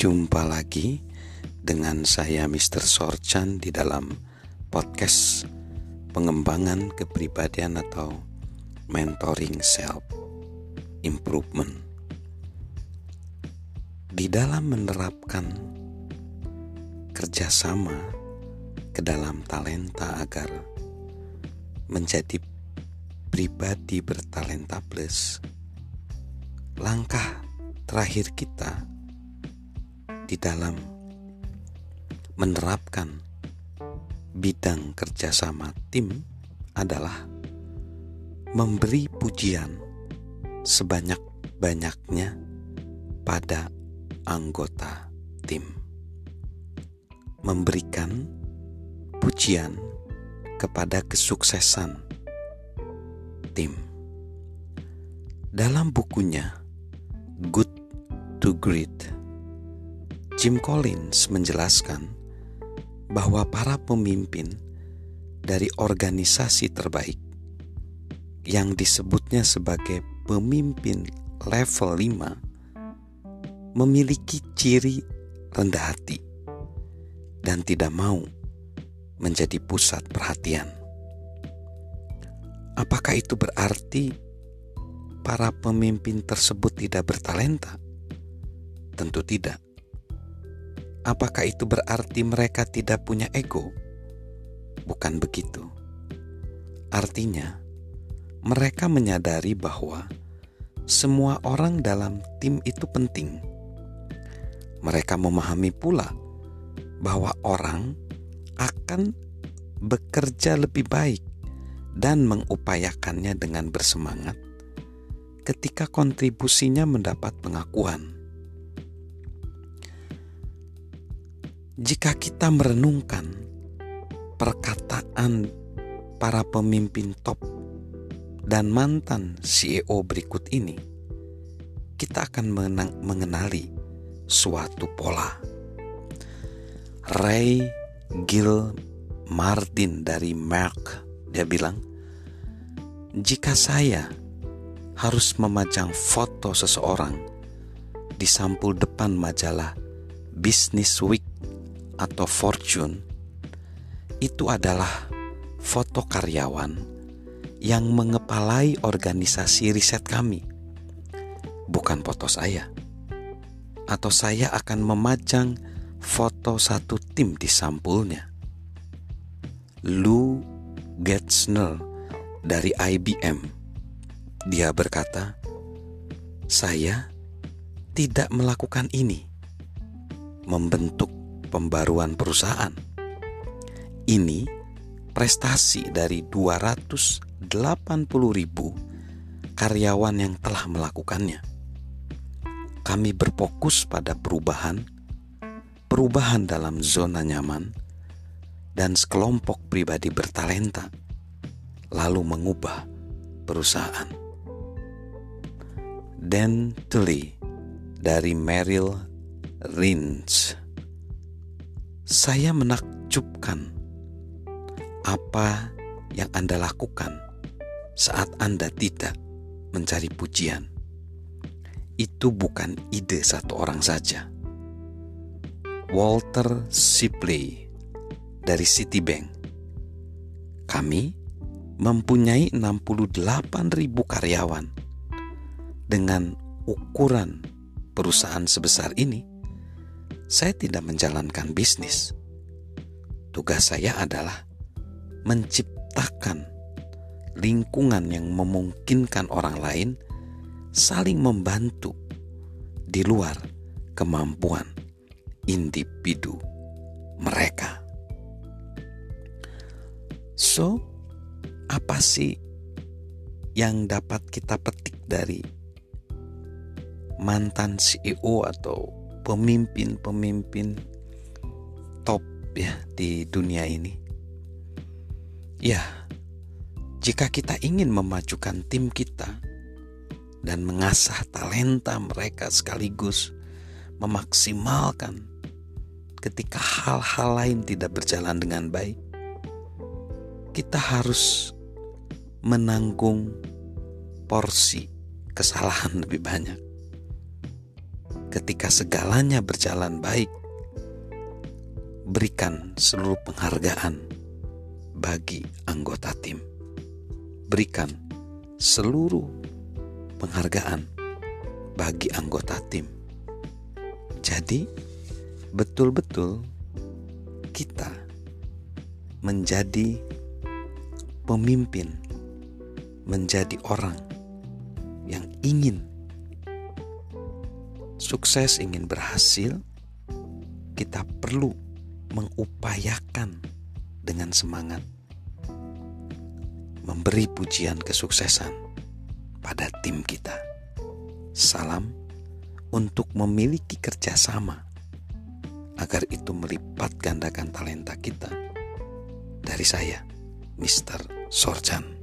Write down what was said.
Jumpa lagi dengan saya Mr. Sorchan di dalam podcast pengembangan kepribadian atau mentoring self improvement. Di dalam menerapkan kerjasama ke dalam talenta agar menjadi pribadi bertalenta plus, langkah terakhir kita di dalam menerapkan bidang kerjasama tim adalah memberi pujian sebanyak-banyaknya pada anggota tim. Memberikan pujian kepada kesuksesan tim. Dalam bukunya Good to Great Jim Collins menjelaskan bahwa para pemimpin dari organisasi terbaik yang disebutnya sebagai pemimpin level 5 memiliki ciri rendah hati dan tidak mau menjadi pusat perhatian. Apakah itu berarti para pemimpin tersebut tidak bertalenta? Tentu tidak Apakah itu berarti mereka tidak punya ego? Bukan begitu. Artinya, mereka menyadari bahwa semua orang dalam tim itu penting. Mereka memahami pula bahwa orang akan bekerja lebih baik dan mengupayakannya dengan bersemangat ketika kontribusinya mendapat pengakuan. Jika kita merenungkan perkataan para pemimpin top dan mantan CEO berikut ini, kita akan mengenali suatu pola. Ray Gil Martin dari Merck, dia bilang, jika saya harus memajang foto seseorang di sampul depan majalah Business Week atau fortune itu adalah foto karyawan yang mengepalai organisasi riset kami, bukan foto saya. Atau saya akan memajang foto satu tim di sampulnya. Lou Getzner dari IBM, dia berkata, "Saya tidak melakukan ini, membentuk pembaruan perusahaan. Ini prestasi dari 280 ribu karyawan yang telah melakukannya. Kami berfokus pada perubahan, perubahan dalam zona nyaman, dan sekelompok pribadi bertalenta, lalu mengubah perusahaan. Dan Tully dari Merrill Lynch saya menakjubkan apa yang Anda lakukan saat Anda tidak mencari pujian. Itu bukan ide satu orang saja. Walter Sibley dari Citibank. Kami mempunyai 68 ribu karyawan. Dengan ukuran perusahaan sebesar ini, saya tidak menjalankan bisnis. Tugas saya adalah menciptakan lingkungan yang memungkinkan orang lain saling membantu di luar kemampuan individu mereka. So, apa sih yang dapat kita petik dari mantan CEO atau pemimpin-pemimpin top ya di dunia ini. Ya, jika kita ingin memajukan tim kita dan mengasah talenta mereka sekaligus memaksimalkan ketika hal-hal lain tidak berjalan dengan baik, kita harus menanggung porsi kesalahan lebih banyak ketika segalanya berjalan baik, berikan seluruh penghargaan bagi anggota tim. Berikan seluruh penghargaan bagi anggota tim. Jadi, betul-betul kita menjadi pemimpin, menjadi orang yang ingin sukses, ingin berhasil, kita perlu mengupayakan dengan semangat memberi pujian kesuksesan pada tim kita. Salam untuk memiliki kerjasama agar itu melipat gandakan talenta kita. Dari saya, Mr. Sorjan.